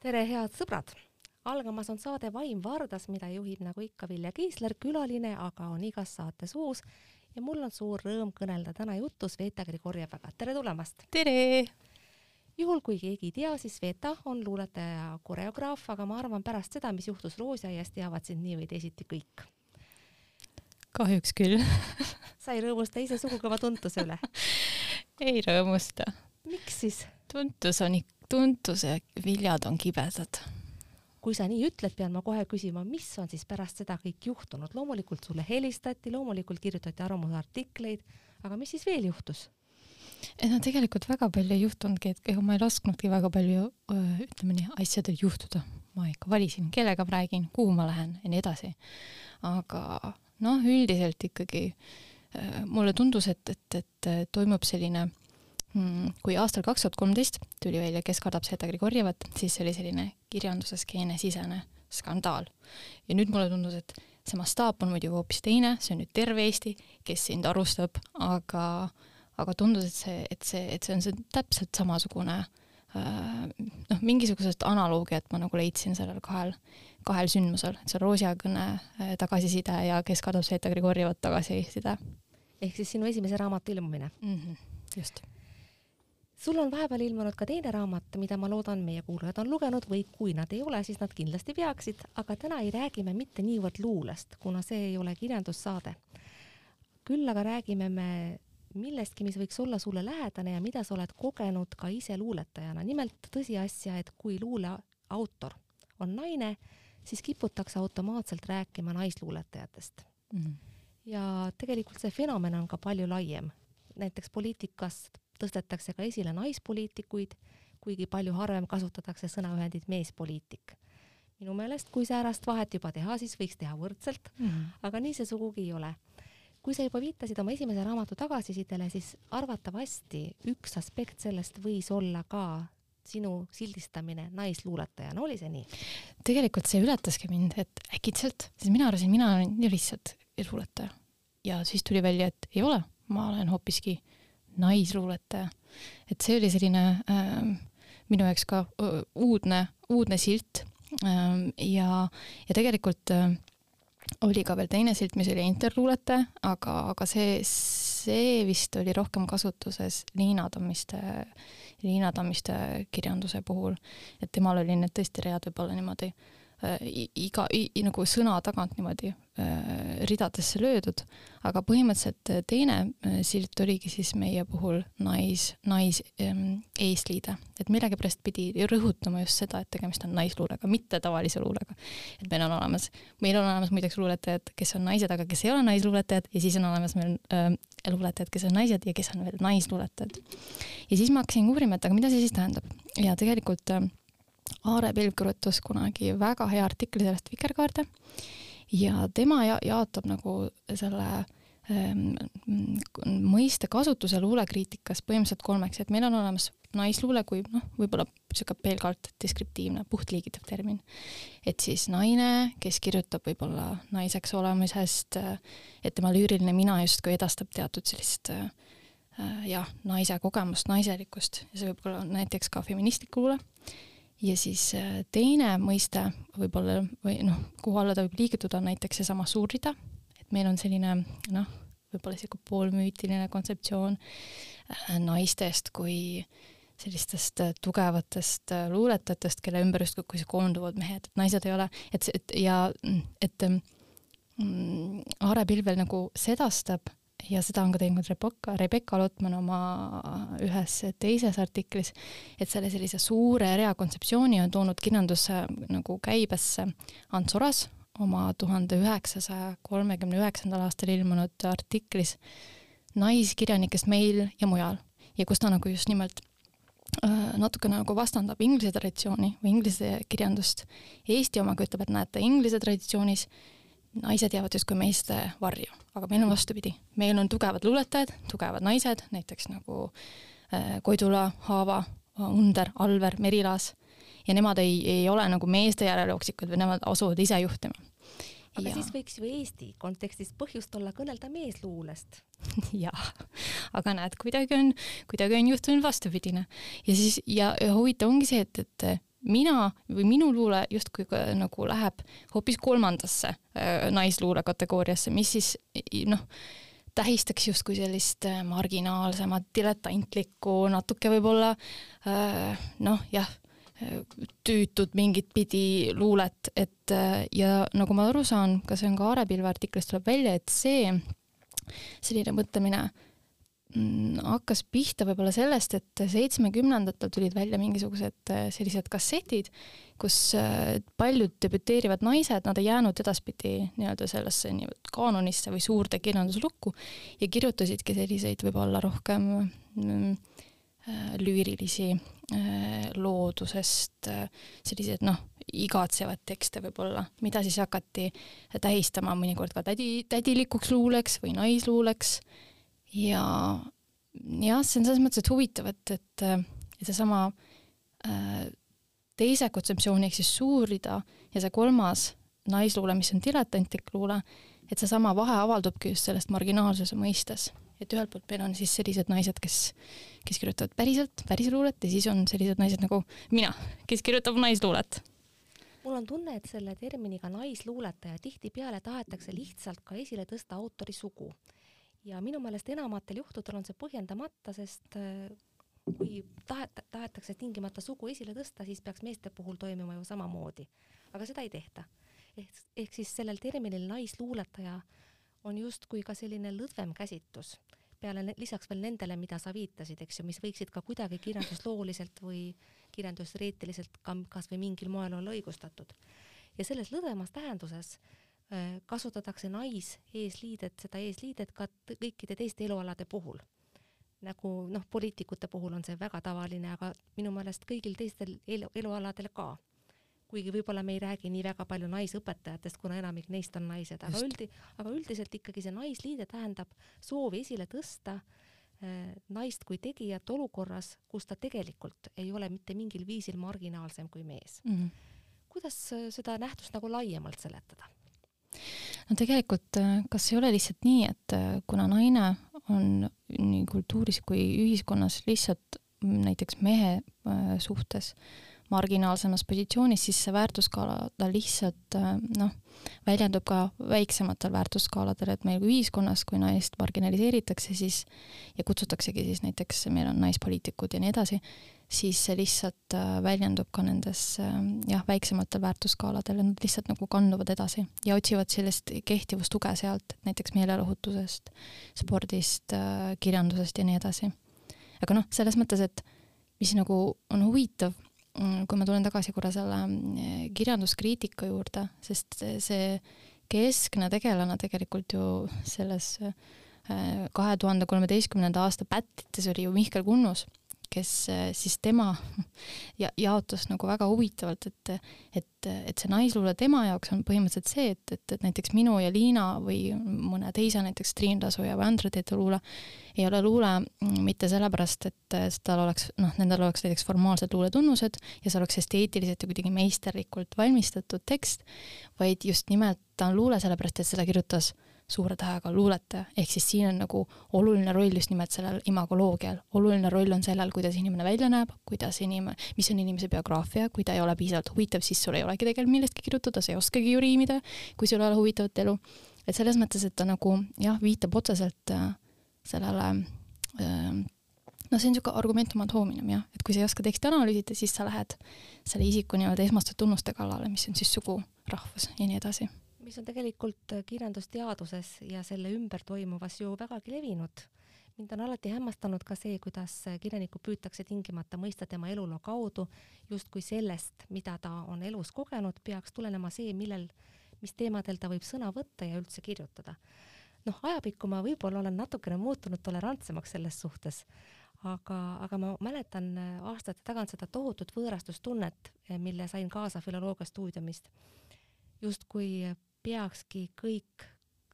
tere, head sõbrad! algamas on saade Vaim Vardas, mida juhib nagu ikka Vilja Kiisler, külaline aga on igas saates uus ja mul on suur rõõm kõnelda täna jutu Sveta Grigorjevaga. tere tulemast! tere! juhul, kui keegi ei tea, siis Sveta on luuletaja ja koreograaf, aga ma arvan, pärast seda, mis juhtus Roosiaias, teavad sind nii või teisiti kõik. Kahjuks küll sa ei rõõmusta ise sugugi oma tuntuse üle ei rõõmusta. miks siis? tuntus on, tuntuse viljad on kibedad. kui sa nii ütled, pean ma kohe küsima, mis on siis pärast seda kõik juhtunud, loomulikult sulle helistati, loomulikult kirjutati arvamusartikleid, aga mis siis veel juhtus? ei no tegelikult väga palju ei juhtunudki, et ega ma ei lasknudki väga palju, ütleme nii, asjadel juhtuda. ma ikka valisin, kellega ma räägin, kuhu ma lähen ja nii edasi. aga noh, üldiselt ikkagi mulle tundus, et, et, et toimub selline mm, kui aastal kaks tuhat kolmteist tuli välja Kes kardab seda Grigorjevat, siis see oli selline kirjanduse skeenesisene skandaal. ja nüüd mulle tundus, et see mastaap on muidugi hoopis teine, see on nüüd terve Eesti, kes sind arustab, aga aga tundus, et see, et see, et see on see täpselt samasugune noh, mingisugusest analoogiat ma nagu leidsin sellel kahel, kahel sündmusel, see Roosia kõne tagasiside ja Kes kardab Sveta Grigorjevat tagasiside. ehk siis sinu esimese raamatu ilmumine mm? -hmm, just sul on vahepeal ilmunud ka teine raamat, mida ma loodan, meie kuulajad on lugenud või kui nad ei ole, siis nad kindlasti peaksid, aga täna ei räägi me mitte niivõrd luulest, kuna see ei ole kirjandussaade. küll aga räägime me millestki, mis võiks olla sulle lähedane ja mida sa oled kogenud ka ise luuletajana. nimelt tõsiasja, et kui luule autor on naine, siis kiputakse automaatselt rääkima naisluuletajatest mm. -hmm. ja tegelikult see fenomen on ka palju laiem. näiteks poliitikas tõstetakse ka esile naispoliitikuid, kuigi palju harvem kasutatakse sõnaühendit meespoliitik. minu meelest, kui säärast vahet juba teha, siis võiks teha võrdselt mm, -hmm. aga nii see sugugi ei ole kui sa juba viitasid oma esimese raamatu tagasisidele, siis arvatavasti üks aspekt sellest võis olla ka sinu sildistamine naisluuletajana, oli see nii? tegelikult see ületaski mind, et äkitselt, sest mina arvasin, mina olen lihtsalt luuletaja. ja siis tuli välja, et ei ole, ma olen hoopiski naisluuletaja. et see oli selline äh, minu jaoks ka äh, uudne, uudne silt äh, ja, ja tegelikult äh, oli ka veel teine silt, mis oli interluulete, aga, aga see, see vist oli rohkem kasutuses Liina Tammiste, Liina Tammiste kirjanduse puhul. et temal oli need tõesti read võib-olla niimoodi Äh, iga, nagu sõna tagant niimoodi äh, ridadesse löödud, aga põhimõtteliselt äh, teine silt oligi siis meie puhul nais, nais ähm, eesliide. et millegipärast pidi rõhutama just seda, et tegemist on naisluulega, mitte tavalise luulega. et meil on olemas, meil on olemas muideks luuletajad, kes on naised, aga kes ei ole naisluuletajad ja siis on olemas meil äh, luuletajad, kes on naised ja kes on veel naisluuletajad. ja siis ma hakkasin uurima, et aga mida see siis tähendab ja tegelikult äh, Aare Pilv kirjutas kunagi väga hea artikli sellest Vikerkaarde ja tema ja jaotab nagu selle ähm, mõiste kasutuse luulekriitikas põhimõtteliselt kolmeks, et meil on olemas naisluule kui noh, võib-olla niisugune pelgalt deskriptiivne, puhtliigitav termin. et siis naine, kes kirjutab võib-olla naiseks olemisest, et tema lüüriline mina justkui edastab teatud sellist äh, jah, naise kogemust, naiselikkust ja see võib olla näiteks ka feministlik luule ja siis äh, teine mõiste võib-olla või noh, kuhu alla ta võib liigutada, on näiteks seesama suurrida, et meil on selline noh, võib-olla niisugune poolmüütiline kontseptsioon äh, naistest kui sellistest äh, tugevatest luuletajatest, kelle ümber justkui koonduvad mehed, et naised ei ole, et, et ja et mm, Aare Pilvel nagu sedastab ja seda on ka teinud Rebecca, Rebecca Lotman oma ühes teises artiklis, et selle sellise suure rea kontseptsiooni on toonud kirjandusse nagu käibesse Ants Oras oma tuhande üheksasaja kolmekümne üheksandal aastal ilmunud artiklis naiskirjanikest meil ja mujal ja kus ta nagu just nimelt äh, natukene nagu vastandab inglise traditsiooni või inglise kirjandust. Eesti omaga ütleb, et näete, inglise traditsioonis naised jäävad justkui meeste varju, aga meil on vastupidi, meil on tugevad luuletajad, tugevad naised, näiteks nagu äh, Koidula, Haava, Under, Alver, Merilaas, ja nemad ei, ei ole nagu meeste järelooksikud või nemad asuvad ise juhtima. aga ja. siis võiks ju Eesti kontekstis põhjust olla kõnelda meesluulest. Jah, aga näed, kuidagi on, kuidagi on juhtunud vastupidine. Ja siis ja, ja huvitav ongi see, et, et mina või minu luule justkui nagu läheb hoopis kolmandasse äh, naisluule kategooriasse, mis siis noh, tähistaks justkui sellist äh, marginaalsemat, diletantlikku, natuke võib-olla äh, noh, jah, tüütud mingit pidi luulet, et ja nagu ma aru saan, ka see on ka Aare Pilve artiklist tuleb välja, et see selline mõtlemine äh, hakkas pihta võib-olla sellest, et seitsmekümnendatel tulid välja mingisugused äh, sellised kassetid, kus äh, paljud debüteerivad naised, nad ei jäänud edaspidi nii-öelda sellesse nii-öelda kaanonisse või suurde kirjanduslukku ja kirjutasidki selliseid võib-olla rohkem mm, äh, lüürilisi loodusest, selliseid noh, igatsevaid tekste võib-olla, mida siis hakati tähistama mõnikord ka tädi, tädilikuks luuleks või naisluuleks ja jah, see on selles mõttes, et huvitav, et, et, seesama äh, teise kontseptsiooni ehk siis suurrida ja see kolmas naisluule, mis on diletantlik luule, et seesama vahe avaldubki just sellest marginaalsuse mõistes. et ühelt poolt meil on siis sellised naised, kes, kes kirjutavad päriselt, päris luulet ja siis on sellised naised nagu mina, kes kirjutab naisluulet mul on tunne, et selle terminiga naisluuletaja tihtipeale tahetakse lihtsalt ka esile tõsta autori sugu ja minu meelest enamatel juhtudel on see põhjendamata, sest äh, kui tahet-, tahetakse tingimata sugu esile tõsta, siis peaks meeste puhul toimuma ju samamoodi. aga seda ei tehta. ehk, ehk siis sellel terminil naisluuletaja on justkui ka selline lõdvem käsitlus, peale lisaks veel nendele, mida sa viitasid, eks ju, mis võiksid ka kuidagi kirjanduslooliselt või kirjanduseetiliselt ka kas või mingil moel olla õigustatud. ja selles lõdvemas tähenduses äh, Äh, kasutatakse nais-eesliidet, seda eesliidet ka kõikide teiste elualade puhul. nagu noh, poliitikute puhul on see väga tavaline, aga minu meelest kõigil teistel elu, elualadel ka. kuigi võib-olla me ei räägi nii väga palju naisõpetajatest, kuna enamik neist on naised, aga üldi, aga üldiselt ikkagi see naisliide tähendab soovi esile tõsta äh, naist kui tegijat olukorras, kus ta tegelikult ei ole mitte mingil viisil marginaalsem kui mees mm. -hmm. kuidas äh, seda nähtust nagu laiemalt seletada? No tegelikult, äh, kas ei ole lihtsalt nii, et äh, kuna naine on nii kultuuris kui ühiskonnas lihtsalt näiteks mehe äh, suhtes marginaalsemas positsioonis, siis see väärtusskaala ta lihtsalt noh, väljendub ka väiksematel väärtusskaaladel, et meil ühiskonnas, kui naist marginaliseeritakse, siis ja kutsutaksegi siis näiteks, meil on naispoliitikud ja nii edasi, siis see lihtsalt äh, väljendub ka nendes äh, jah, väiksematel väärtuskaaladel nad lihtsalt nagu kanduvad edasi ja otsivad sellist kehtivustuge sealt, näiteks meelelahutusest, spordist, äh, kirjandusest ja nii edasi. aga noh, selles mõttes, et mis nagu on huvitav, kui ma tulen tagasi korra selle kirjanduskriitika juurde, sest see keskne tegelane tegelikult ju selles kahe tuhande kolmeteistkümnenda aasta pättites oli ju Mihkel Kunnus kes äh, siis tema ja jaotas nagu väga huvitavalt, et, et, et see naisluule tema jaoks on põhimõtteliselt see, et, et, et näiteks minu ja Liina või mõne teise, näiteks Triin Tasuja või Andre Teetu luule ei ole luule mitte sellepärast, et tal oleks, noh, nendel oleks näiteks formaalsed luuletunnused ja see oleks esteetiliselt ja kuidagi meisterlikult valmistatud tekst, vaid just nimelt ta on luule sellepärast, et seda kirjutas suure tähega luuletaja, ehk siis siin on nagu oluline roll just nimelt sellel imagoloogial, oluline roll on sellel, kuidas inimene välja näeb, kuidas inimene, mis on inimese biograafia, kui ta ei ole piisavalt huvitav, siis sul ei olegi tegelikult millestki kirjutada, sa ei oskagi ju riimida, kui sul ei ole huvitavat elu. et selles mõttes, et ta nagu jah, viitab otseselt äh, sellele äh, no see on niisugune argumentum ad hominem jah, et kui sa ei oska teksti analüüsida, siis sa lähed selle isiku nii-öelda esmaste tunnuste kallale, mis on siis sugu, rahvus ja nii edasi mis on tegelikult äh, kirjandusteaduses ja selle ümber toimuvas ju vägagi levinud. mind on alati hämmastanud ka see, kuidas äh, kirjanikku püütakse tingimata mõista tema eluloo kaudu, justkui sellest, mida ta on elus kogenud, peaks tulenema see, millel, mis teemadel ta võib sõna võtta ja üldse kirjutada. noh, ajapikku ma võib-olla olen natukene muutunud tolerantsemaks selles suhtes, aga, aga ma mäletan äh, aastate tagant seda tohutut võõrastustunnet, mille sain kaasa filoloogia stuudiumist justkui peakski kõik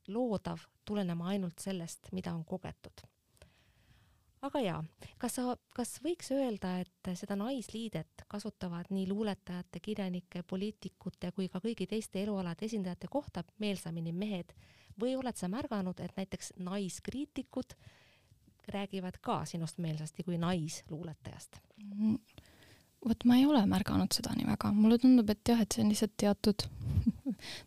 loodav tulenema ainult sellest, mida on kogetud. aga jaa, kas sa, kas võiks öelda, et seda naisliidet kasutavad nii luuletajate, kirjanike, poliitikute kui ka kõigi teiste elualade esindajate kohta meelsamini mehed või oled sa märganud, et näiteks naiskriitikud räägivad ka sinust meelsasti kui naisluuletajast mm.? vot ma ei ole märganud seda nii väga, mulle tundub, et jah, et see on lihtsalt teatud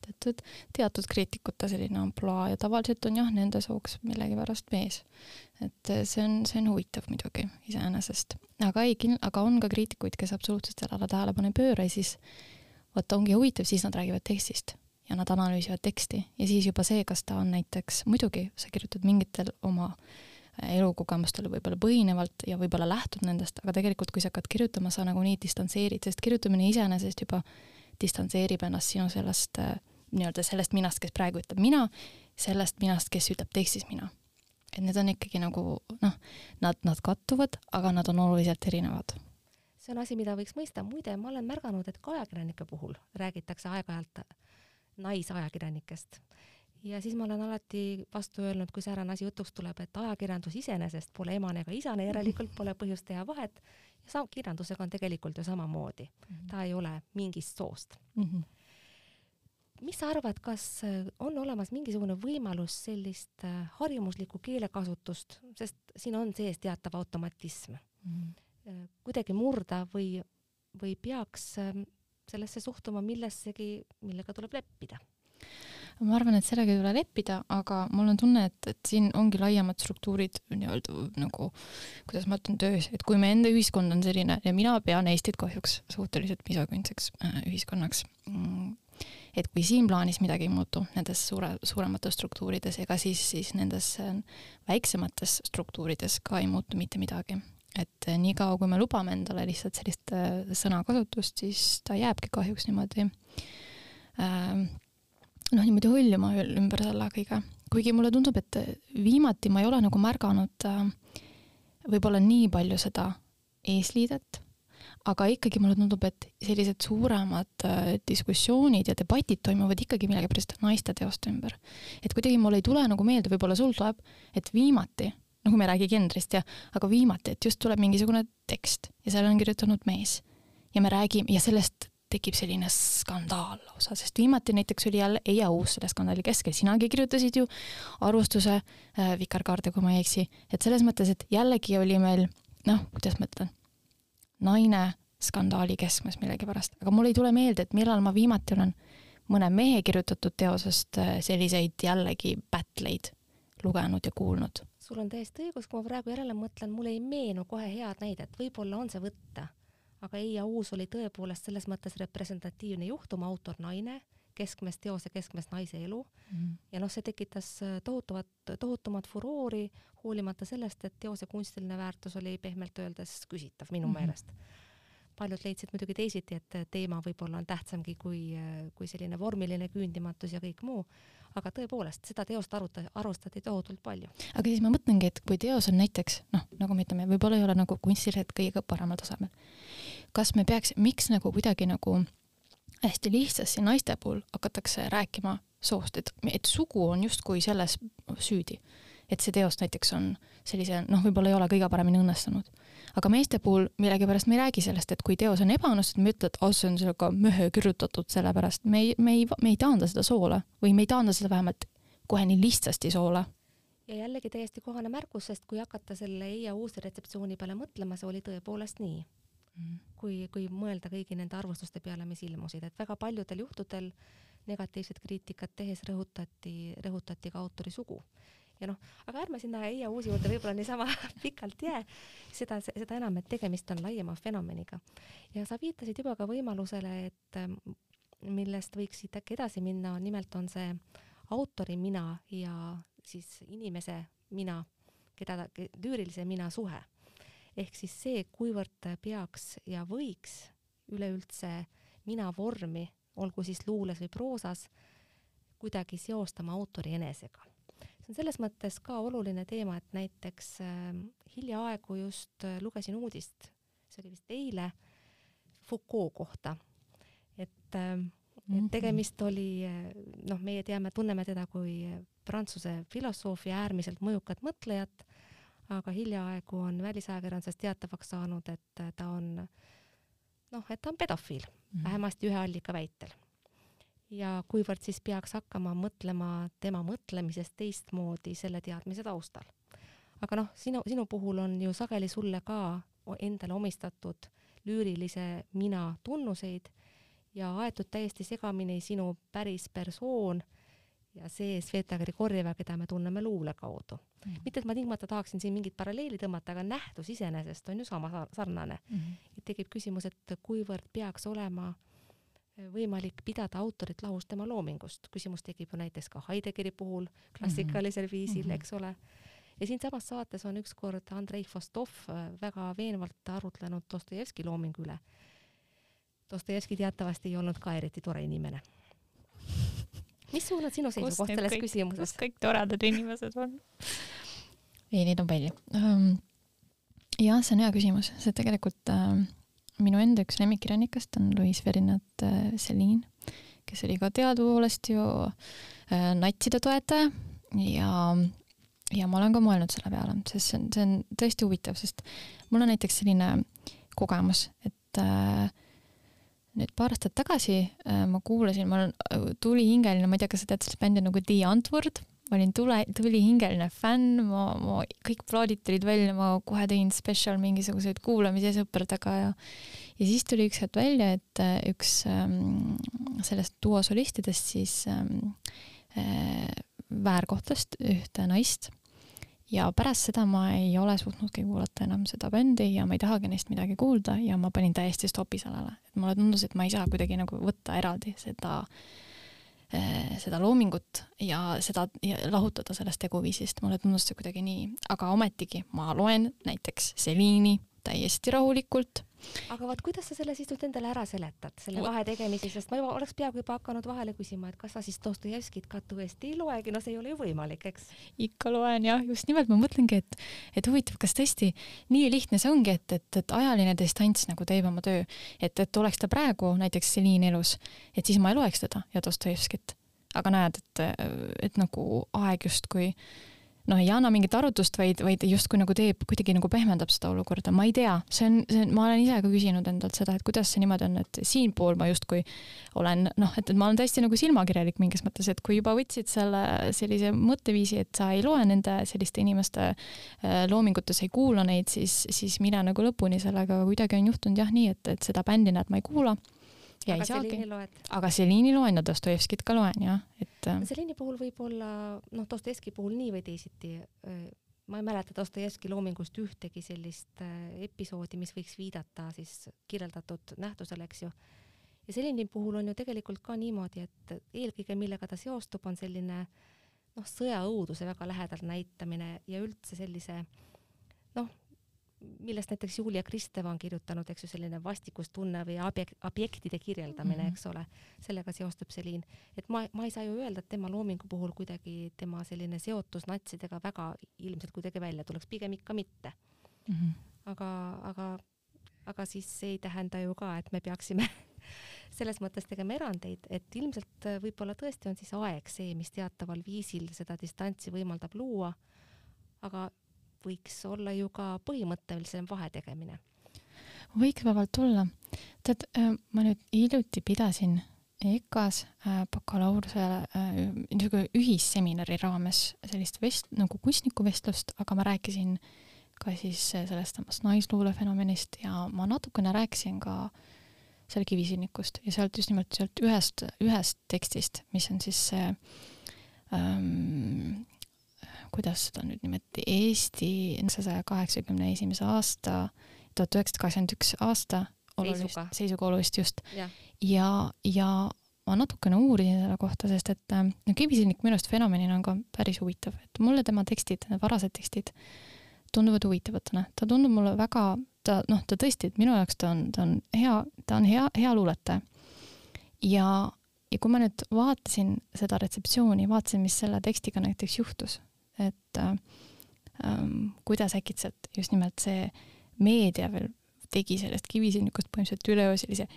teatud, teatud kriitikute selline ampluaa ja tavaliselt on jah, nende sooks millegipärast mees. et see on, see on huvitav muidugi iseenesest, aga ei, aga on ka kriitikuid, kes absoluutselt sellele tähelepanu ei pööra ja siis vot ongi huvitav, siis nad räägivad tekstist ja nad analüüsivad teksti ja siis juba see, kas ta on näiteks, muidugi sa kirjutad mingitel oma äh, elukogemustele võib-olla põhinevalt ja võib-olla lähtud nendest, aga tegelikult, kui sa hakkad kirjutama, sa nagunii distantseerid, sest kirjutamine iseenesest juba distantseerib ennast sinu sellest äh, nii-öelda sellest minast, kes praegu ütleb mina, sellest minast, kes ütleb tekstis mina. et need on ikkagi nagu noh, nad, nad kattuvad, aga nad on oluliselt erinevad see on asi, mida võiks mõista, muide, ma olen märganud, et ka ajakirjanike puhul räägitakse aeg-ajalt naisajakirjanikest ja siis ma olen alati vastu öelnud, kui säärane asi jutuks tuleb, et ajakirjandus iseenesest pole emane ega isane, järelikult pole põhjust teha vahet. Ja kirjandusega on tegelikult ju samamoodi mm, -hmm. ta ei ole mingist soost mm. -hmm. mis sa arvad, kas on olemas mingisugune võimalus sellist äh, harjumuslikku keelekasutust, sest siin on sees teatav automatism mm, -hmm. kuidagi murda või, või peaks äh, sellesse suhtuma millessegi, millega tuleb leppida? Ma arvan, et sellega ei tule leppida, aga mul on tunne, et, et siin ongi laiemad struktuurid nii-öelda nagu, kuidas ma ütlen, töös, et kui meie enda ühiskond on selline ja mina pean Eestit kahjuks suhteliselt misokündseks äh, ühiskonnaks mm,, et kui siin plaanis midagi ei muutu nendes suure, suuremates struktuurides, ega siis, siis nendes äh, väiksemates struktuurides ka ei muutu mitte midagi. Et äh, niikaua, kui me lubame endale lihtsalt sellist sõnakasutust, siis ta jääbki kahjuks niimoodi äh, noh, niimoodi hõljuma ümber selle kõige. kuigi mulle tundub, et viimati ma ei ole nagu märganud äh, võib-olla nii palju seda eesliidet, aga ikkagi mulle tundub, et sellised suuremad äh, diskussioonid ja debatid toimuvad ikkagi millegipärast naiste teoste ümber. et kuidagi mul ei tule nagu meelde, võib-olla sul tuleb, et viimati, kui me ei räägi genrist ja, aga viimati, et just tuleb mingisugune tekst ja selle on kirjutanud mees ja me räägime ja sellest tekib selline skandaal lausa, sest viimati näiteks oli jälle Eija Uus selle skandaali keskel, sinagi kirjutasid ju arvustuse äh, Vikerkaarde, kui ma ei eksi, et selles mõttes, et jällegi oli meil noh, kuidas ma ütlen, naine skandaali keskmes millegipärast, aga mul ei tule meelde, et millal ma viimati olen mõne mehe kirjutatud teosest äh, selliseid jällegi battleid lugenud ja kuulnud. sul on täiesti õigus, kui ma praegu järele mõtlen, mul ei meenu kohe head näidet, võib-olla on see võtta aga Eija Uus oli tõepoolest selles mõttes representatiivne juhtum, autor naine, keskmes teose, keskmes naise elu mm. -hmm. ja noh, see tekitas äh, tohutuvat, tohutumat furoori, hoolimata sellest, et teose kunstiline väärtus oli pehmelt öeldes küsitav minu mm -hmm. meelest. paljud leidsid muidugi teisiti, et teema võib-olla on tähtsamgi kui, äh, kui selline vormiline küündimatus ja kõik muu, aga tõepoolest, seda teost aruta, arvustati tohutult palju. aga siis ma mõtlengi, et kui teos on näiteks noh, nagu me ütleme, võib-olla ei ole nagu kunstiliselt kõige paremal tasemel, kas me peaks, miks nagu kuidagi nagu hästi lihtsasti naiste puhul hakatakse rääkima soost, et, et sugu on justkui selles süüdi. et see teos näiteks on sellise, noh, võib-olla ei ole kõige paremini õnnestunud. Aga meeste puhul millegipärast me ei räägi sellest, et kui teos on ebaõnnestunud, me ütleme, et oh, see on sellega mehe kirjutatud, sellepärast. Me ei, me ei, me ei taanda seda soole või me ei taanda seda vähemalt kohe nii lihtsasti soole ja jällegi täiesti kohane märkus, sest kui hakata selle Eija Uusi retseptsiooni peale mõtlema, see oli tõepoolest nii. Mm.. kui, kui mõelda kõigi nende arvustuste peale, mis ilmusid, et väga paljudel juhtudel negatiivset kriitikat tehes rõhutati, rõhutati ka autori sugu. Ja noh, aga ärme sinna Eija Uusi juurde võib-olla niisama pikalt jää, seda, seda enam, et tegemist on laiema fenomeniga. ja sa viitasid juba ka võimalusele, et millest võiks siit äkki edasi minna, nimelt on see autori mina ja siis inimese mina, keda ta, lüürilise mina suhe ehk siis see, kuivõrd peaks ja võiks üleüldse mina vormi, olgu siis luules või proosas, kuidagi seostama autori enesega. See on selles mõttes ka oluline teema, et näiteks äh, hiljaaegu just äh, lugesin uudist, see oli vist eile, Foucault kohta, et äh, et mhm. tegemist oli, äh, noh, meie teame, tunneme teda kui Prantsuse filosoofi äärmiselt mõjukat mõtlejat aga hiljaaegu on välisajakirjanduses teatavaks saanud, et ta on noh, et ta on pedofiil mm, -hmm. vähemasti ühe allika väitel. Ja kuivõrd siis peaks hakkama mõtlema tema mõtlemisest teistmoodi selle teadmise taustal. aga noh, sinu, sinu puhul on ju sageli sulle ka endale omistatud lüürilise mina tunnuseid ja aetud täiesti segamini sinu päris persoon ja see Sveta Grigorjeva, keda me tunneme luule kaudu mm. -hmm. mitte, et ma tingimata tahaksin siin mingit paralleeli tõmmata, aga nähtus iseenesest on ju sama sarnane mm. -hmm. tekib küsimus, et kuivõrd peaks olema võimalik pidada autorit lahus tema loomingust. küsimus tekib ju näiteks ka Heideggeri puhul klassikalisel viisil mm, -hmm. eks ole. ja siinsamas saates on ükskord Andrei Fostov eh, väga veenvalt arutlenud Dostojevski loomingu üle. Dostojevski teatavasti ei olnud ka eriti tore inimene missugune on sinu seisukoht selles kõik, küsimuses? kõik toredad inimesed on? ei, neid on palju um,. jah, see on hea küsimus, see tegelikult uh, minu enda üks lemmikkirjanikest on Louise Ferdinand uh, Celine, kes oli ka teadupoolest ju uh, natside toetaja. Ja ja ma olen ka mõelnud selle peale, sest see on, see on tõesti huvitav, sest mul on näiteks selline kogemus, et äh, nüüd paar aastat tagasi äh, ma kuulasin, ma olen äh, tulihingeline, ma ei tea, kas sa tead sellist bändi nagu The Antwoord, ma olin tule, tulihingeline fänn, ma, ma, kõik plaadid tulid välja, ma kohe tegin spetsial mingisuguseid kuulamisi sõpradega ja ja siis tuli üks hetk välja, et äh, üks ähm, sellest duo solistidest siis ähm, äh, väärkohtles ühte naist ja pärast seda ma ei ole suutnudki kuulata enam seda bändi ja ma ei tahagi neist midagi kuulda ja ma panin täiesti stopi sellele. et mulle tundus, et ma ei saa kuidagi nagu võtta eraldi seda äh, seda loomingut ja seda ja lahutada sellest teguviisist, mulle tundus see kuidagi nii, aga ometigi ma loen näiteks Celine'i täiesti rahulikult aga vaat kuidas sa selle siis nüüd endale ära seletad, selle vahe tegemisi, sest ma juba oleks peaaegu juba hakanud vahele küsima, et kas sa siis Dostojevskit ka tõesti ei loegi, no see ei ole ju võimalik, eks? ikka loen jah, just nimelt ma mõtlengi, et, et huvitav, kas tõesti nii lihtne see ongi, et, et, et ajaline distants nagu teeb oma töö, et, et oleks ta praegu näiteks Celine elus, et siis ma ei loeks teda ja Dostojevskit. aga näed, et, et nagu aeg justkui noh, ei anna mingit arutust, vaid, vaid justkui nagu teeb, kuidagi nagu pehmendab seda olukorda, ma ei tea, see on, see on, ma olen ise ka küsinud endalt seda, et kuidas see niimoodi on, et siinpool ma justkui olen noh, et, et ma olen täiesti nagu silmakirjalik mingis mõttes, et kui juba võtsid selle sellise mõtteviisi, et sa ei loe nende selliste inimeste äh, loomingutes, ei kuula neid, siis, siis mine nagu lõpuni sellega, aga kuidagi on juhtunud jah nii, et, et seda bändi näed, ma ei kuula ja aga ei saagi. aga Selini loen ja Dostojevskit ka loen jah, et. Äh, Selini puhul võib-olla noh, Dostojevski puhul nii või teisiti. Äh, ma ei mäleta Dostojevski loomingust ühtegi sellist äh, episoodi, mis võiks viidata siis kirjeldatud nähtusele, eks ju. ja Selini puhul on ju tegelikult ka niimoodi, et eelkõige millega ta seostub, on selline noh, sõjaõuduse väga lähedal näitamine ja üldse sellise noh, millest näiteks Julia Kristeva on kirjutanud, eks ju, selline vastikustunne või objekt, objektide kirjeldamine mm, -hmm. eks ole, sellega seostub Selin. et ma, ma ei saa ju öelda, et tema loomingu puhul kuidagi tema selline seotus natsidega väga ilmselt kuidagi välja tuleks, pigem ikka mitte mm. -hmm. aga, aga, aga siis see ei tähenda ju ka, et me peaksime selles mõttes tegema erandeid, et ilmselt võib-olla tõesti on siis aeg see, mis teataval viisil seda distantsi võimaldab luua, aga võiks olla ju ka põhimõttelisem vahetegemine. võiks vabalt olla. tead, äh, ma nüüd hiljuti pidasin EKA-s äh, bakalaureuse äh, niisugune ühisseminari raames sellist vest-, nagu kunstnikuvestlust, aga ma rääkisin ka siis sellest samast naisluule fenomenist ja ma natukene rääkisin ka seal kivisinnikust ja sealt just nimelt sealt ühest, ühest tekstist, mis on siis see ähm, kuidas seda nüüd nimetati, Eesti saja kaheksakümne esimese aasta, tuhat üheksasada kaheksakümmend üks aasta olulist, seisuga olulist just. ja, ja, ja ma natukene uurisin selle kohta, sest et äh, no Kivisilnik minu arust fenomenina on ka päris huvitav, et mulle tema tekstid, need varased tekstid tunduvad huvitavatena, ta tundub mulle väga, ta noh, ta tõesti, et minu jaoks ta on, ta on hea, ta on hea, hea luuletaja. ja, ja kui ma nüüd vaatasin seda retseptsiooni, vaatasin, mis selle tekstiga näiteks juhtus, et äh, ähm, kuidas äkitselt just nimelt see meedia veel tegi sellest kivisilnikust põhimõtteliselt üleöö sellise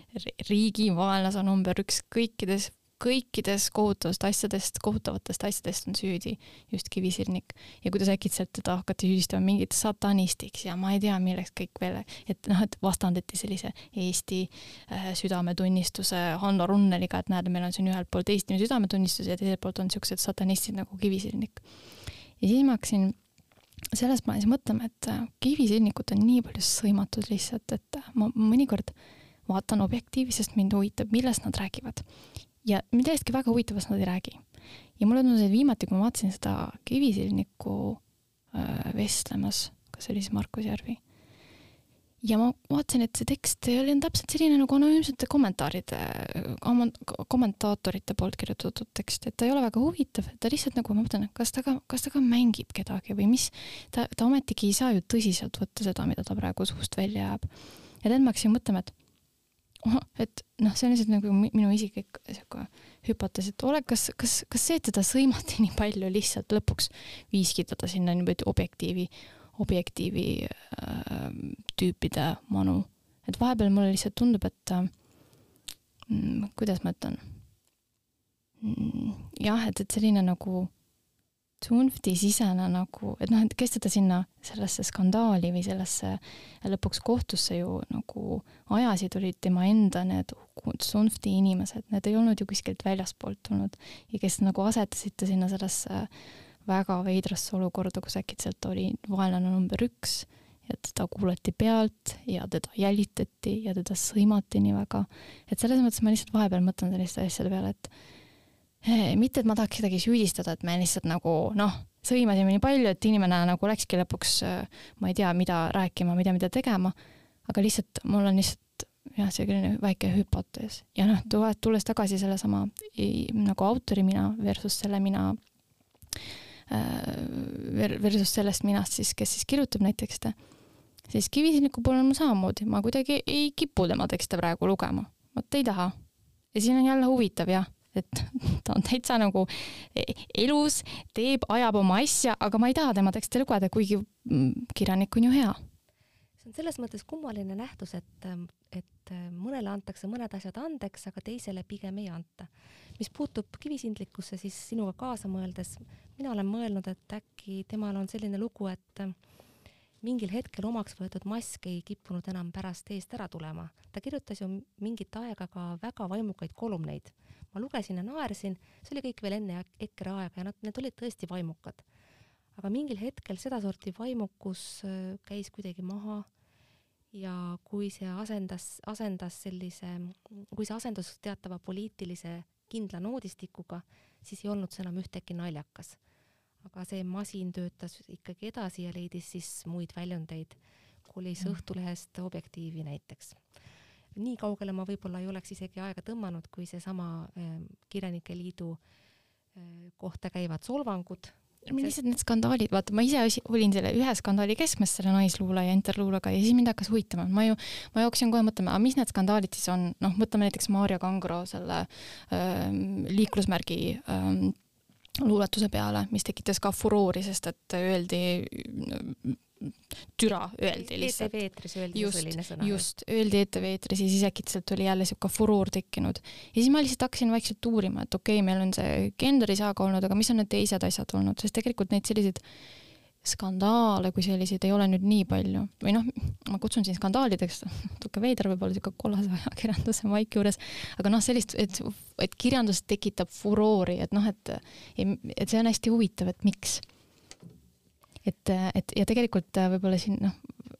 riigi vaenlase number üks kõikides kõikides kohutavast asjadest, kohutavatest asjadest on süüdi just Kivisilnik ja kuidas äkitselt teda hakati süüdistama mingiks satanistiks ja ma ei tea, milleks kõik veel, et noh, et vastandati sellise Eesti äh, südametunnistuse Hanno Runneliga, et näed, meil on siin ühelt poolt Eesti südametunnistus ja teiselt poolt on niisugused satanistid nagu Kivisilnik. Ja siis ma hakkasin selles plaanis mõtlema, et äh, kivisilnikut on nii palju sõimatud lihtsalt, et äh, ma mõnikord vaatan objektiivi, sest mind huvitab, millest nad räägivad ja millestki väga huvitavast nad ei räägi. ja mulle tundus, et viimati, kui ma vaatasin seda Kivisilniku äh, vestlemas, kas see oli siis Markus Järvi, ja ma vaatasin, et see tekst oli täpselt selline nagu anonüümsete kommentaaride, kommentaatorite poolt kirjutatud tekst, et ta ei ole väga huvitav, et ta lihtsalt nagu, ma mõtlen, kas ta ka, kas ta ka mängib kedagi või mis, ta, ta ometigi ei saa ju tõsiselt võtta seda, mida ta praegu suust välja jääb. ja tead, ma hakkasin mõtlema, et et noh, see on lihtsalt nagu minu isiklik sihuke hüpotees, et ole, kas, kas, kas see, et teda sõimati nii palju, lihtsalt lõpuks viiski teda sinna niimoodi objektiivi, objektiivi äh, tüüpide manu. et vahepeal mulle lihtsalt tundub, et äh, mm, kuidas ma ütlen? Mm,, jah, et, et selline nagu tsunfti-sisene nagu, et noh, et kes teda sinna sellesse skandaali või sellesse lõpuks kohtusse ju nagu ajasid, olid tema enda need tsunfti inimesed, need ei olnud ju kuskilt väljaspoolt tulnud. Ja kes nagu asetasid ta sinna sellesse väga veidrasse olukorda, kus äkitselt oli vaenlane number üks ja teda kuulati pealt ja teda jälitati ja teda sõimati nii väga. et selles mõttes ma lihtsalt vahepeal mõtlen selliste asjade peale, et mitte, et ma tahaks kedagi süüdistada, et me lihtsalt nagu noh, sõimasime nii palju, et inimene nagu läkski lõpuks, ma ei tea, mida rääkima, mida, mida tegema, aga lihtsalt mul on lihtsalt jah, selline väike hüpotees ja noh, tulles tagasi sellesama nagu autori mina versus selle mina versus sellest minast siis, kes siis kirjutab neid tekste, siis Kivisilniku puhul on mul samamoodi, ma kuidagi ei kipu tema tekste praegu lugema, vot ei taha. ja siin on jälle huvitav jah et ta on täitsa nagu elus, teeb, ajab oma asja, aga ma ei taha tema tekste lugeda, kuigi mm, kirjanik on ju hea. see on selles mõttes kummaline nähtus, et, et mõnele antakse mõned asjad andeks, aga teisele pigem ei anta. Mis puutub kivisindlikkusse, siis sinuga kaasa mõeldes, mina olen mõelnud, et äkki temal on selline lugu, et mingil hetkel omaks võetud mask ei kippunud enam pärast eest ära tulema. ta kirjutas ju mingit aega ka väga vaimukaid kolumneid ma lugesin ja naersin, see oli kõik veel enne EKRE aega ja nad, need olid tõesti vaimukad. aga mingil hetkel sedasorti vaimukus äh, käis kuidagi maha ja kui see asendas, asendas sellise, kui see asendus teatava poliitilise kindla noodistikuga, siis ei olnud see enam ühtäkki naljakas. aga see masin töötas ikkagi edasi ja leidis siis muid väljundeid, kolis mm. Õhtulehest Objektiivi näiteks nii kaugele ma võib-olla ei oleks isegi aega tõmmanud, kui seesama äh, Kirjanike Liidu äh, kohta käivad solvangud. Lihtsalt need skandaalid, vaata ma ise olin selle ühe skandaali keskmes, selle naisluulaja interluulaga ja siis mind hakkas huvitama, ma ju, ma jooksin kohe mõtlema, aga mis need skandaalid siis on, noh, mõtleme näiteks Maarja Kangro selle äh, liiklusmärgi äh, luuletuse peale, mis tekitas ka furoori, sest et öeldi türa öeldi e lihtsalt. ETV eetris öeldi just, selline sõna. just, öeldi ETV eetris ja siis äkitselt oli jälle sihuke furoor tekkinud. ja siis ma lihtsalt hakkasin vaikselt uurima, et okei okay,, meil on see Genderi saaga olnud, aga mis on need teised asjad olnud, sest tegelikult neid selliseid skandaale kui selliseid ei ole nüüd nii palju või noh, ma kutsun siin skandaalideks, natuke veider võib-olla sihuke kollase ajakirjanduse maik juures, aga noh, sellist, et, et kirjandus tekitab furoori, et noh, et, et see on hästi huvitav, et miks et, et ja tegelikult äh, võib-olla siin noh,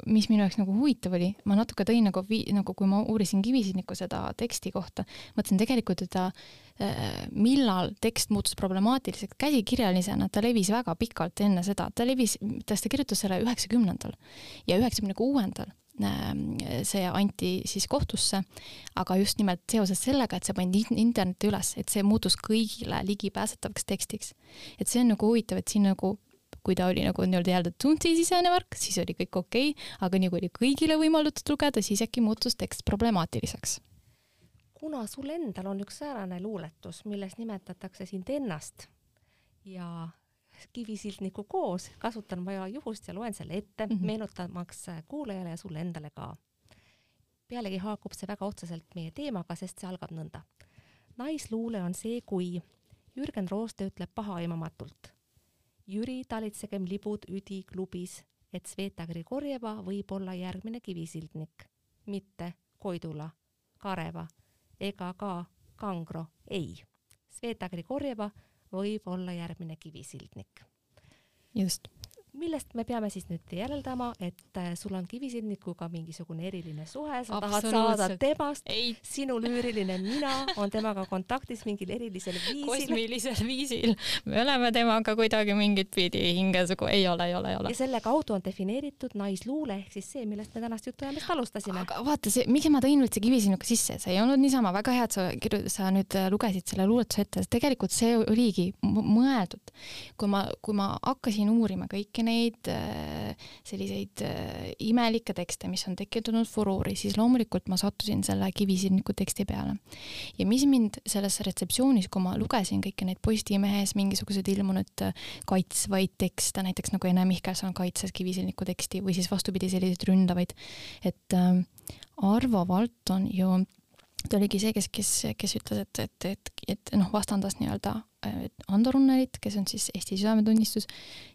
mis minu jaoks nagu huvitav oli, ma natuke tõin nagu vi-, nagu kui ma uurisin Kivisinniku seda teksti kohta, mõtlesin tegelikult, et ta äh, millal tekst muutus problemaatiliseks, käsikirjalisena ta levis väga pikalt enne seda, ta levis, ta kirjutas selle üheksakümnendal ja üheksakümne kuuendal ähm, see anti siis kohtusse, aga just nimelt seoses sellega, et see pandi internetti üles, et see muutus kõigile ligipääsetavaks tekstiks. et see on nagu huvitav, et siin nagu kui ta oli nagu nii-öelda jälle tsunfti-sisene värk, siis oli kõik okei okay,, aga nii kui oli kõigile võimaldatud lugeda, siis äkki muutus tekst problemaatiliseks. kuna sul endal on üks säärane luuletus, milles nimetatakse sind ennast ja kivisildniku koos, kasutan ma juhust ja loen selle ette mm, -hmm. meenutamaks kuulajale ja sulle endale ka. pealegi haakub see väga otseselt meie teemaga, sest see algab nõnda. naisluule on see, kui Jürgen Rooste ütleb pahaaimamatult. Jüri, talitsegem libud üdi klubis, et Sveta Grigorjeva võib olla järgmine kivisildnik, mitte Koidula, Kareva ega ka Kangro, ei. Sveta Grigorjeva võib olla järgmine kivisildnik. just millest me peame siis nüüd järeldama, et äh, sul on kivisildnikuga mingisugune eriline suhe, sa tahad saada temast, sinu lüüriline mina on temaga kontaktis mingil erilisel viisil. kosmilisel viisil. me oleme temaga kuidagi mingit pidi hingesugu, ei ole, ei ole, ei ole. ja selle kaudu on defineeritud naisluule ehk siis see, millest me tänast jutuajamist alustasime. aga vaata see, miks ma tõin üldse kivisilnuka sisse, see ei olnud niisama, väga hea, et sa, sa nüüd äh, lugesid selle luuletuse ette, tegelikult see oligi mõeldud. kui ma, kui ma hakkasin uurima kõiki neid äh, selliseid äh, imelikke tekste, mis on tekitanud furoori, siis loomulikult ma sattusin selle kivisilniku teksti peale. ja mis mind selles retseptsioonis, kui ma lugesin kõiki neid Postimehes mingisuguseid ilmunud äh, kaitsvaid tekste, näiteks nagu Ene Mihkelson kaitses kivisilniku teksti või siis vastupidi, selliseid ründavaid, et Arvo Valton ju ta oligi see, kes, kes, kes ütles, et, et, et, et noh, vastandas nii-öelda Ando Runnerit, kes on siis Eesti südametunnistus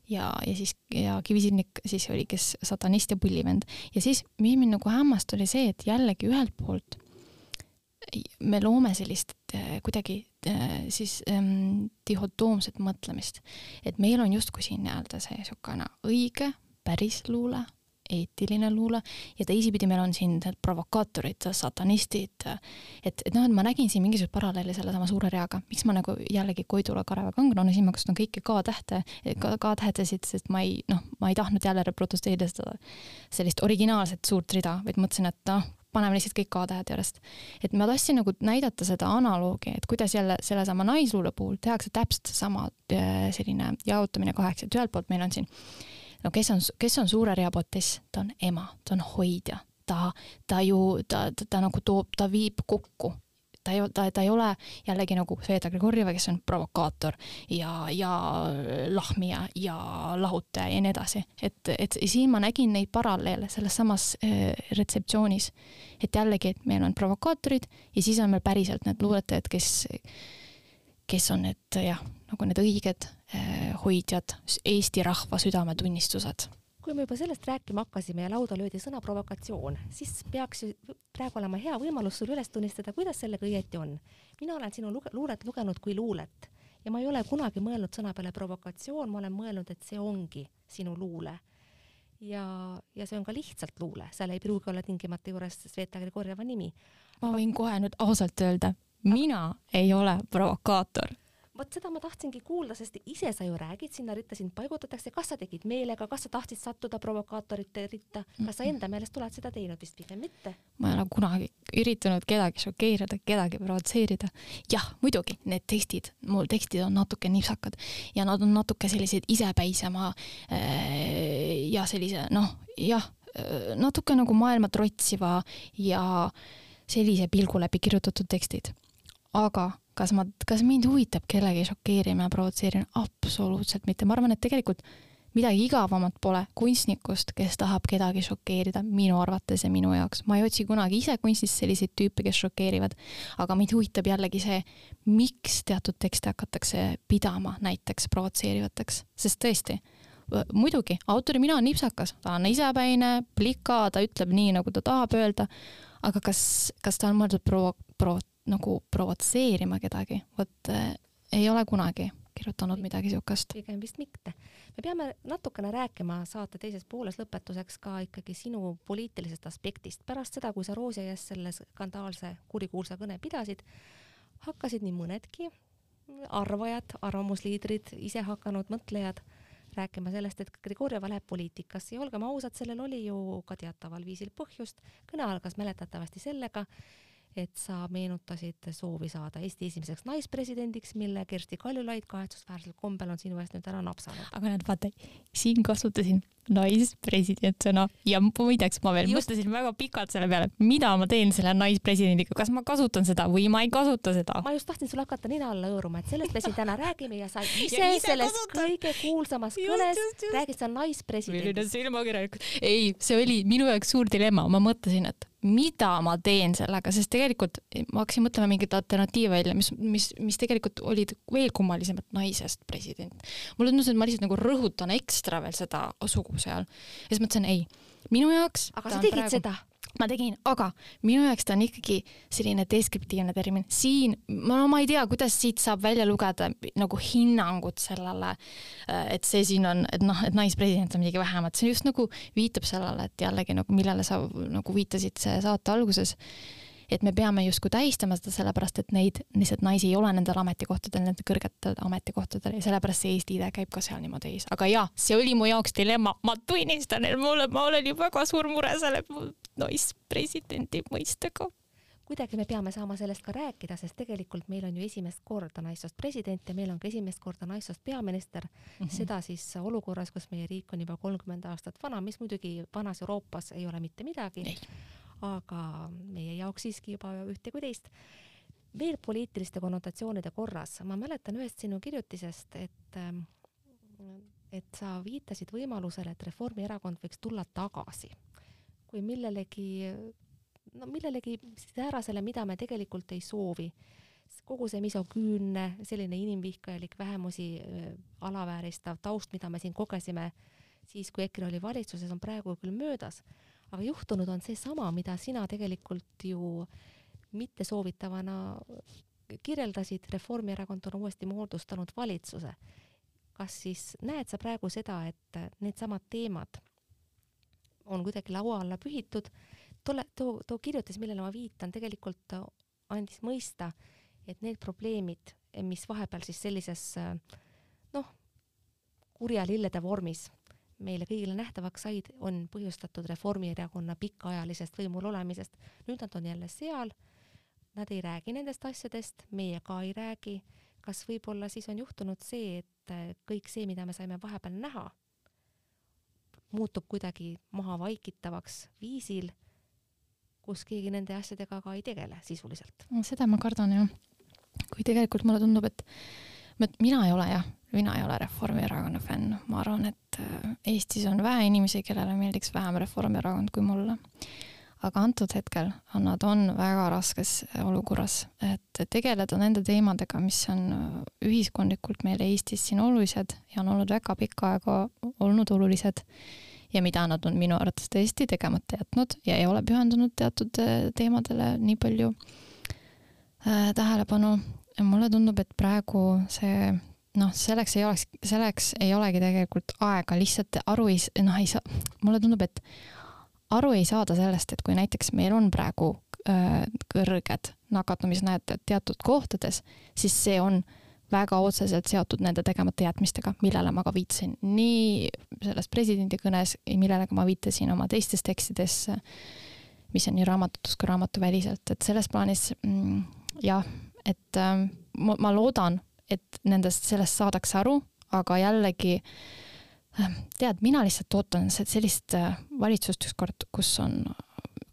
ja, ja siis ja Kivisilnik siis oli, kes satanist ja pullivend. ja siis, mis mind nagu hämmastas, oli see, et jällegi ühelt poolt me loome sellist äh, kuidagi äh, siis ähm, dihotoomset mõtlemist, et meil on justkui siin nii-öelda see niisugune õige päris luule eetiline luule. Ja teisipidi meil on siin need provokaatorid, satanistid, et, et noh, et ma nägin siin mingisuguseid paralleele sellesama suure reaga, miks ma nagu jällegi Koidula, Kareva, Kangrana, siin ma kasutan kõiki K-tähte, K-tähedesid, sest ma ei, noh, ma ei tahtnud jälle reproduseerida seda sellist originaalset suurt rida, vaid mõtlesin, et noh, paneme lihtsalt kõik K-tähed järjest. et ma tahtsin nagu näidata seda analoogi, et kuidas jälle sellesama naisluule puhul tehakse täpselt sama äh, selline jaotamine kaheks, et ühelt poolt meil on siin no kes on, kes on suure rea potess, ta on ema, ta on hoidja, ta, ta ju, ta, ta, ta nagu toob, ta viib kokku ta ei, ta, ta ei ole jällegi nagu Sveta Grigorjeva, kes on provokaator ja, ja lahmija ja lahutaja ja nii edasi. et, et siin ma nägin neid paralleele selles samas äh, retseptsioonis. et jällegi, et meil on provokaatorid ja siis on meil päriselt need luuletajad, kes, kes on need jah, nagu need õiged eh, hoidjad, Eesti rahva südametunnistused. kui me juba sellest rääkima hakkasime ja lauda löödi sõna provokatsioon, siis peaks ju praegu olema hea võimalus sul üles tunnistada, kuidas sellega õieti on. mina olen sinu luge-, luulet lugenud kui luulet ja ma ei ole kunagi mõelnud sõna peale provokatsioon, ma olen mõelnud, et see ongi sinu luule ja, ja see on ka lihtsalt luule, seal ei pruugi olla tingimata juures Sveta Grigorjeva nimi. ma võin kohe nüüd ausalt öelda, mina ei ole provokaator vot seda ma tahtsingi kuulda, sest ise sa ju räägid, sinna ritta sind paigutatakse, kas sa tegid meelega, kas sa tahtsid sattuda provokaatorite ritta, kas sa enda meelest oled seda teinud, vist pigem mitte? ma ei ole kunagi üritanud kedagi šokeerida, kedagi provotseerida. jah, muidugi, need tekstid, mul tekstid on natuke nipsakad ja nad on natuke sellised isepäisema äh, ja sellise noh, jah, äh, natuke nagu maailma trotsiva ja sellise pilgu läbi kirjutatud tekstid. aga kas ma, kas mind huvitab kellegi šokeerimine, provotseerimine? absoluutselt mitte, ma arvan, et tegelikult midagi igavamat pole kunstnikust, kes tahab kedagi šokeerida, minu arvates ja minu jaoks. ma ei otsi kunagi ise kunstis selliseid tüüpe, kes šokeerivad, aga mind huvitab jällegi see, miks teatud tekste hakatakse pidama näiteks provotseerivateks, sest tõesti, muidugi, autori mina on nipsakas, ta on isepäine, plika, ta ütleb nii, nagu ta tahab öelda, aga kas, kas ta on mõeldud provo-, provo-, nagu provotseerima kedagi, vot äh, ei ole kunagi kirjutanud midagi niisugust. pigem vist mitte. me peame natukene rääkima saate teises pooles lõpetuseks ka ikkagi sinu poliitilisest aspektist. pärast seda, kui sa Roosiaias selle skandaalse kurikuulsa kõne pidasid, hakkasid nii mõnedki arvajad, arvamusliidrid, isehakanud mõtlejad rääkima sellest, et Grigorjeva läheb poliitikasse ja olgem ausad, sellel oli ju ka teataval viisil põhjust. kõne algas mäletatavasti sellega, et sa meenutasid soovi saada Eesti esimeseks naispresidendiks, mille Kersti Kaljulaid kahetsusväärsel kombel on sinu eest nüüd ära napsanud. aga näed, vaata, siin kasutasin naispresident sõna ja muideks ma veel Just... mõtlesin väga pikalt selle peale, mida ma teen selle naispresidendiga, kas ma kasutan seda või ma ei kasuta seda. ma just tahtsin sulle hakata nina alla hõõruma, et sellest me siin täna räägime ja sa ise, ja ise selles kasutan. kõige kuulsamas kõnes räägid sa naispresidendist. milline silmakirjalik. ei, see oli minu jaoks suur dilemma, ma mõtlesin, et mida ma teen sellega, sest tegelikult ma hakkasin mõtlema mingeid alternatiive välja, mis, mis, mis tegelikult olid veel kummalisemad naisest president. mulle tundus, et ma lihtsalt nagu rõhutan ekstra veel seda sugu seal. ja siis mõtlesin, ei, minu jaoks aga sa tegid praegu... seda? Ma tegin, aga minu jaoks ta on ikkagi selline deskriptiivne termin. siin, no ma ei tea, kuidas siit saab välja lugeda nagu hinnangut sellele, äh, et see siin on, et noh, et naispresident on midagi vähemat, see just nagu viitab sellele, et jällegi nagu millele sa nagu viitasid saate alguses et me peame justkui tähistama seda sellepärast, et neid lihtsalt naisi ei ole nendel ametikohtadel, nendel kõrgetel ametikohtadel ja sellepärast see Eesti idee käib ka seal niimoodi ees. aga jaa, see oli mu jaoks dilemma, ma tunnistan, et mul, ma olen ju väga suur mure selle naispresidendi mõistega kuidagi me peame saama sellest ka rääkida, sest tegelikult meil on ju esimest korda naissoost president ja meil on ka esimest korda naissoost peaminister mm. -hmm. seda siis olukorras, kus meie riik on juba kolmkümmend aastat vana, mis muidugi vanas Euroopas ei ole mitte midagi aga meie jaoks siiski juba ühte kui teist. veel poliitiliste konnotatsioonide korras, ma mäletan ühest sinu kirjutisest, et ähm, et sa viitasid võimalusele, et Reformierakond võiks tulla tagasi kui millelegi, no millelegi säärasele, mida me tegelikult ei soovi. kogu see misoküünne, selline inimvihkajalik, vähemusi äh, alavääristav taust, mida me siin kogesime siis, kui EKRE oli valitsuses, on praegu küll möödas aga juhtunud on seesama, mida sina tegelikult ju mittesoovitavana kirjeldasid, Reformierakond on uuesti moodustanud valitsuse. kas siis näed sa praegu seda, et needsamad teemad on kuidagi laua alla pühitud, tolle, too, too kirjutis, millele ma viitan, tegelikult andis mõista, et need probleemid, mis vahepeal siis sellises noh, kurja lillede vormis meile kõigile nähtavaks said, on põhjustatud Reformierakonna pikaajalisest võimul olemisest. nüüd nad on jälle seal, nad ei räägi nendest asjadest, meie ka ei räägi. kas võib-olla siis on juhtunud see, et äh, kõik see, mida me saime vahepeal näha, muutub kuidagi maha vaikitavaks viisil, kus keegi nende asjadega ka ei tegele sisuliselt? seda ma kardan jah. kui tegelikult mulle tundub, et mina ei ole jah mina ei ole Reformierakonna fänn, ma arvan, et äh, Eestis on vähe inimesi, kellele meeldiks vähem Reformierakond kui mulle. aga antud hetkel nad on väga raskes olukorras, et tegeleda nende teemadega, mis on äh, ühiskondlikult meil Eestis siin olulised ja on olnud väga pikka aega olnud olulised ja mida nad on minu arvates tõesti tegemata jätnud ja ei ole pühendunud teatud äh, teemadele nii palju äh, tähelepanu. Mulle tundub, et praegu see noh, selleks ei oleks, selleks ei olegi tegelikult aega, lihtsalt aru ei, noh, ei saa, mulle tundub, et aru ei saada sellest, et kui näiteks meil on praegu äh, kõrged nakatumisnäitajad teatud kohtades, siis see on väga otseselt seotud nende tegemata jätmistega, millele ma ka viitasin nii selles presidendi kõnes, millele ka ma viitasin oma teistes tekstides, mis on nii raamatutes kui raamatuväliselt, et selles plaanis mm, jah, et äh, ma, ma loodan, et nendest, sellest saadakse aru, aga jällegi äh, tead, mina lihtsalt ootan sellist äh, valitsust ükskord, kus on,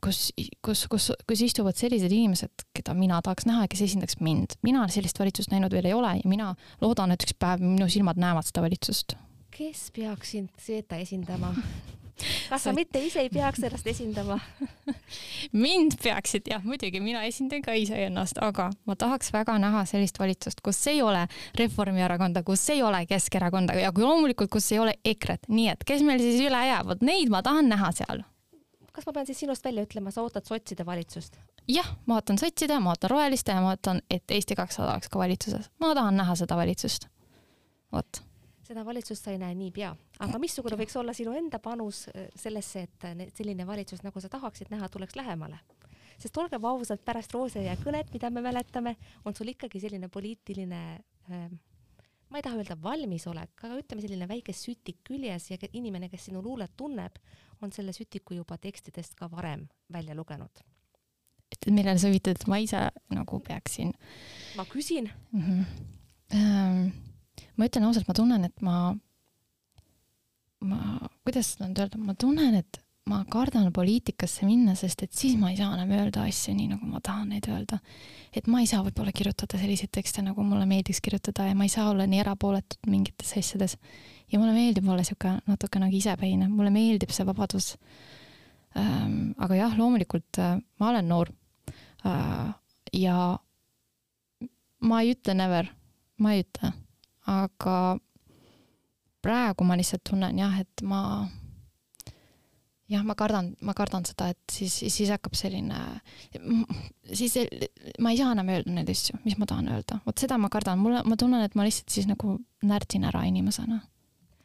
kus, kus, kus, kus istuvad sellised inimesed, keda mina tahaks näha ja kes esindaks mind. mina sellist valitsust näinud veel ei ole ja mina loodan, et üks päev minu silmad näevad seda valitsust. kes peaks sind Seeta esindama kas sa mitte ise ei peaks ennast esindama mind peaksid jah, muidugi, mina esindan ka iseennast, aga ma tahaks väga näha sellist valitsust, kus ei ole Reformierakonda, kus ei ole Keskerakonda ja kui loomulikult, kus ei ole EKRE-t, nii et kes meil siis üle jäävad, neid ma tahan näha seal. kas ma pean siis sinust välja ütlema, sa ootad sotside valitsust? jah, ma ootan sotside, ma ootan roheliste ja ma ootan, et Eesti kakssada oleks ka valitsuses. ma tahan näha seda valitsust. vot seda valitsust sa ei näe niipea, aga missugune võiks olla sinu enda panus äh, sellesse, et äh, selline valitsus, nagu sa tahaksid näha, tuleks lähemale? sest olgem ausad, pärast Roosejõe kõnet, mida me mäletame, on sul ikkagi selline poliitiline äh, ma ei taha öelda valmisolek, aga ütleme selline väike sütik küljes ja inimene, kes sinu luulet tunneb, on selle sütiku juba tekstidest ka varem välja lugenud. et millele sa viitad, et ma ise nagu peaksin? ma küsin mm. -hmm. Ma ütlen ausalt, ma tunnen, et ma, ma, kuidas nüüd öelda, ma tunnen, et ma kardan poliitikasse minna, sest et siis ma ei saa enam öelda asju nii, nagu ma tahan neid öelda. et ma ei saa võib-olla kirjutada selliseid tekste, nagu mulle meeldiks kirjutada ja ma ei saa olla nii erapooletud mingites asjades. ja mulle meeldib olla sihuke natuke nagu isepäine, mulle meeldib see vabadus ähm,. aga jah, loomulikult äh, ma olen noor äh, ja ma ei ütle never, ma ei ütle, aga praegu ma lihtsalt tunnen jah, et ma jah, ma kardan, ma kardan seda, et siis, siis hakkab selline, siis ma ei saa enam öelda neid asju, mis ma tahan öelda, vot seda ma kardan, mulle, ma tunnen, et ma lihtsalt siis nagu närdin ära inimesena.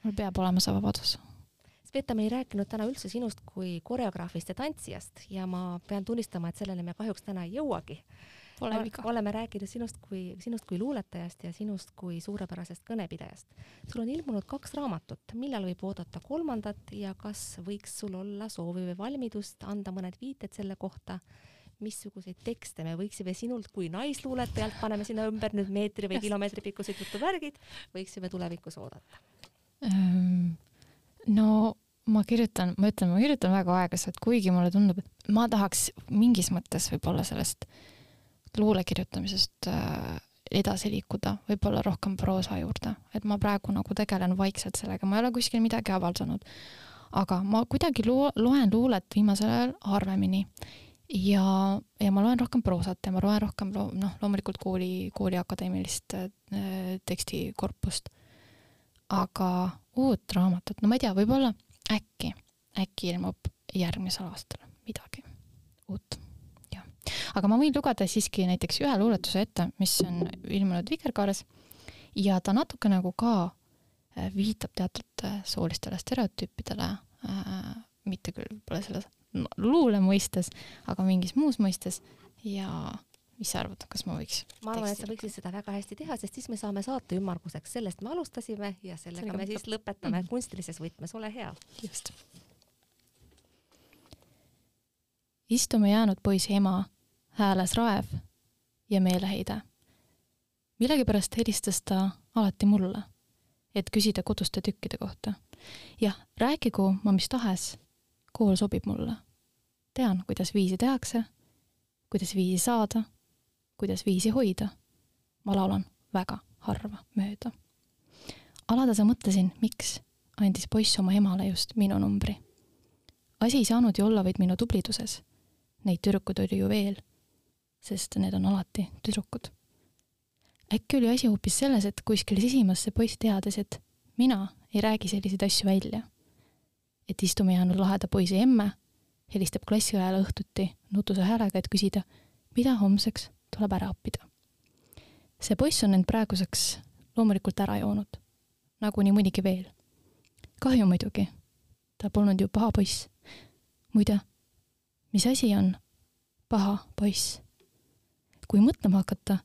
mul peab olema see vabadus. Sveta, me ei rääkinud täna üldse sinust kui koreograafist ja tantsijast ja ma pean tunnistama, et sellele me kahjuks täna ei jõuagi Pole viga. oleme rääkinud sinust kui, sinust kui luuletajast ja sinust kui suurepärasest kõnepidajast. sul on ilmunud kaks raamatut, millal võib oodata kolmandat ja kas võiks sul olla soovi või valmidust anda mõned viited selle kohta, missuguseid tekste me võiksime sinult kui naisluuletajalt, paneme sinna ümber nüüd meetri või kilomeetri pikkused jutuvärgid, võiksime tulevikus oodata? Ehm, no ma kirjutan, ma ütlen, ma kirjutan väga aeglaselt, kuigi mulle tundub, et ma tahaks mingis mõttes võib-olla sellest äh, luule kirjutamisest äh, edasi liikuda, võib-olla rohkem proosa juurde, et ma praegu nagu tegelen vaikselt sellega, ma ei ole kuskil midagi avaldanud. aga ma kuidagi lo loen luulet viimasel ajal harvemini ja, ja ma loen rohkem proosat ja ma loen rohkem lo noh, loomulikult kooli, kooli akadeemilist äh, tekstikorpust. aga uut raamatut, no ma ei tea, võib-olla äkki, äkki ilmub järgmisel aastal midagi uut aga ma võin lugeda siiski näiteks ühe luuletuse ette, mis on ilmunud Vikerkaares ja ta natuke nagu ka äh, viitab teatud äh, soolistele stereotüüpidele äh,, mitte küll võib-olla selles luule mõistes, aga mingis muus mõistes ja mis sa arvad, kas ma võiks? ma arvan, et sa võiksid seda väga hästi teha, sest siis me saame saate ümmarguseks, sellest me alustasime ja sellega Sellega me siis lõpetame mm. kunstilises võtmes, ole hea. just. istume jäänud poisi ema hääles raev ja meeleheide. millegipärast helistas ta alati mulle, et küsida koduste tükkide kohta. jah, rääkigu ma mis tahes, kool sobib mulle. tean, kuidas viisi tehakse, kuidas viisi saada, kuidas viisi hoida. ma laulan väga harva mööda. alatasa mõtlesin, miks andis poiss oma emale just minu numbri. asi ei saanud ju olla vaid minu tubliduses. Neid tüdrukuid oli ju veel sest need on alati tüdrukud. äkki oli asi hoopis selles, et kuskil sisimas see poiss teadis, et mina ei räägi selliseid asju välja. et istume jäänud laheda poisi emme, helistab klassi ajal õhtuti nutuse häälega, et küsida, mida homseks tuleb ära õppida. see poiss on end praeguseks loomulikult ära joonud, nagu nii mõnigi veel. kahju muidugi, ta polnud ju paha poiss. muide, mis asi on paha poiss? Kui mõtlema hakata,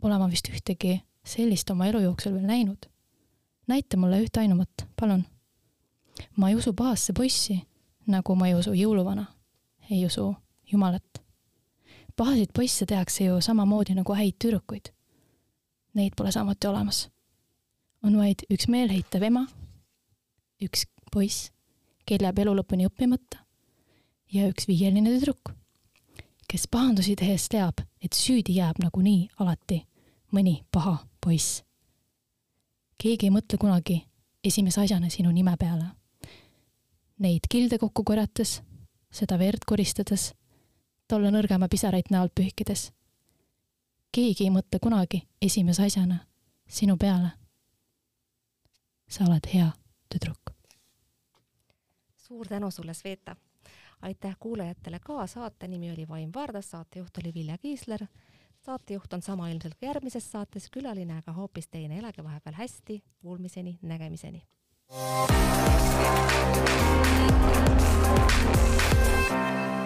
pole ma vist ühtegi sellist oma elu jooksul veel näinud. näita mulle ühte ainumat, palun. ma ei usu pahasse poissi, nagu ma ei usu jõuluvana. ei usu Jumalat. pahaseid poisse tehakse ju samamoodi nagu häid tüdrukuid. Neid pole samuti olemas. on vaid üks meelheitev ema, üks poiss, kel jääb elu lõpuni õppimata ja üks viieline tüdruk kes pahandusi tehes teab, et süüdi jääb nagunii alati mõni paha poiss. keegi ei mõtle kunagi esimese asjana sinu nime peale. Neid kilde kokku korjates, seda verd koristades, tolle nõrgema pisaraid näolt pühkides. keegi ei mõtle kunagi esimese asjana sinu peale. sa oled hea tüdruk. suur tänu sulle, Sveta aitäh kuulajatele ka, saate nimi oli Vaim Vardas, saatejuht oli Vilja Kiisler. saatejuht on sama ilmselt ka järgmises saates, külaline aga hoopis teine, elage vahepeal hästi, kuulmiseni, nägemiseni. Thank you.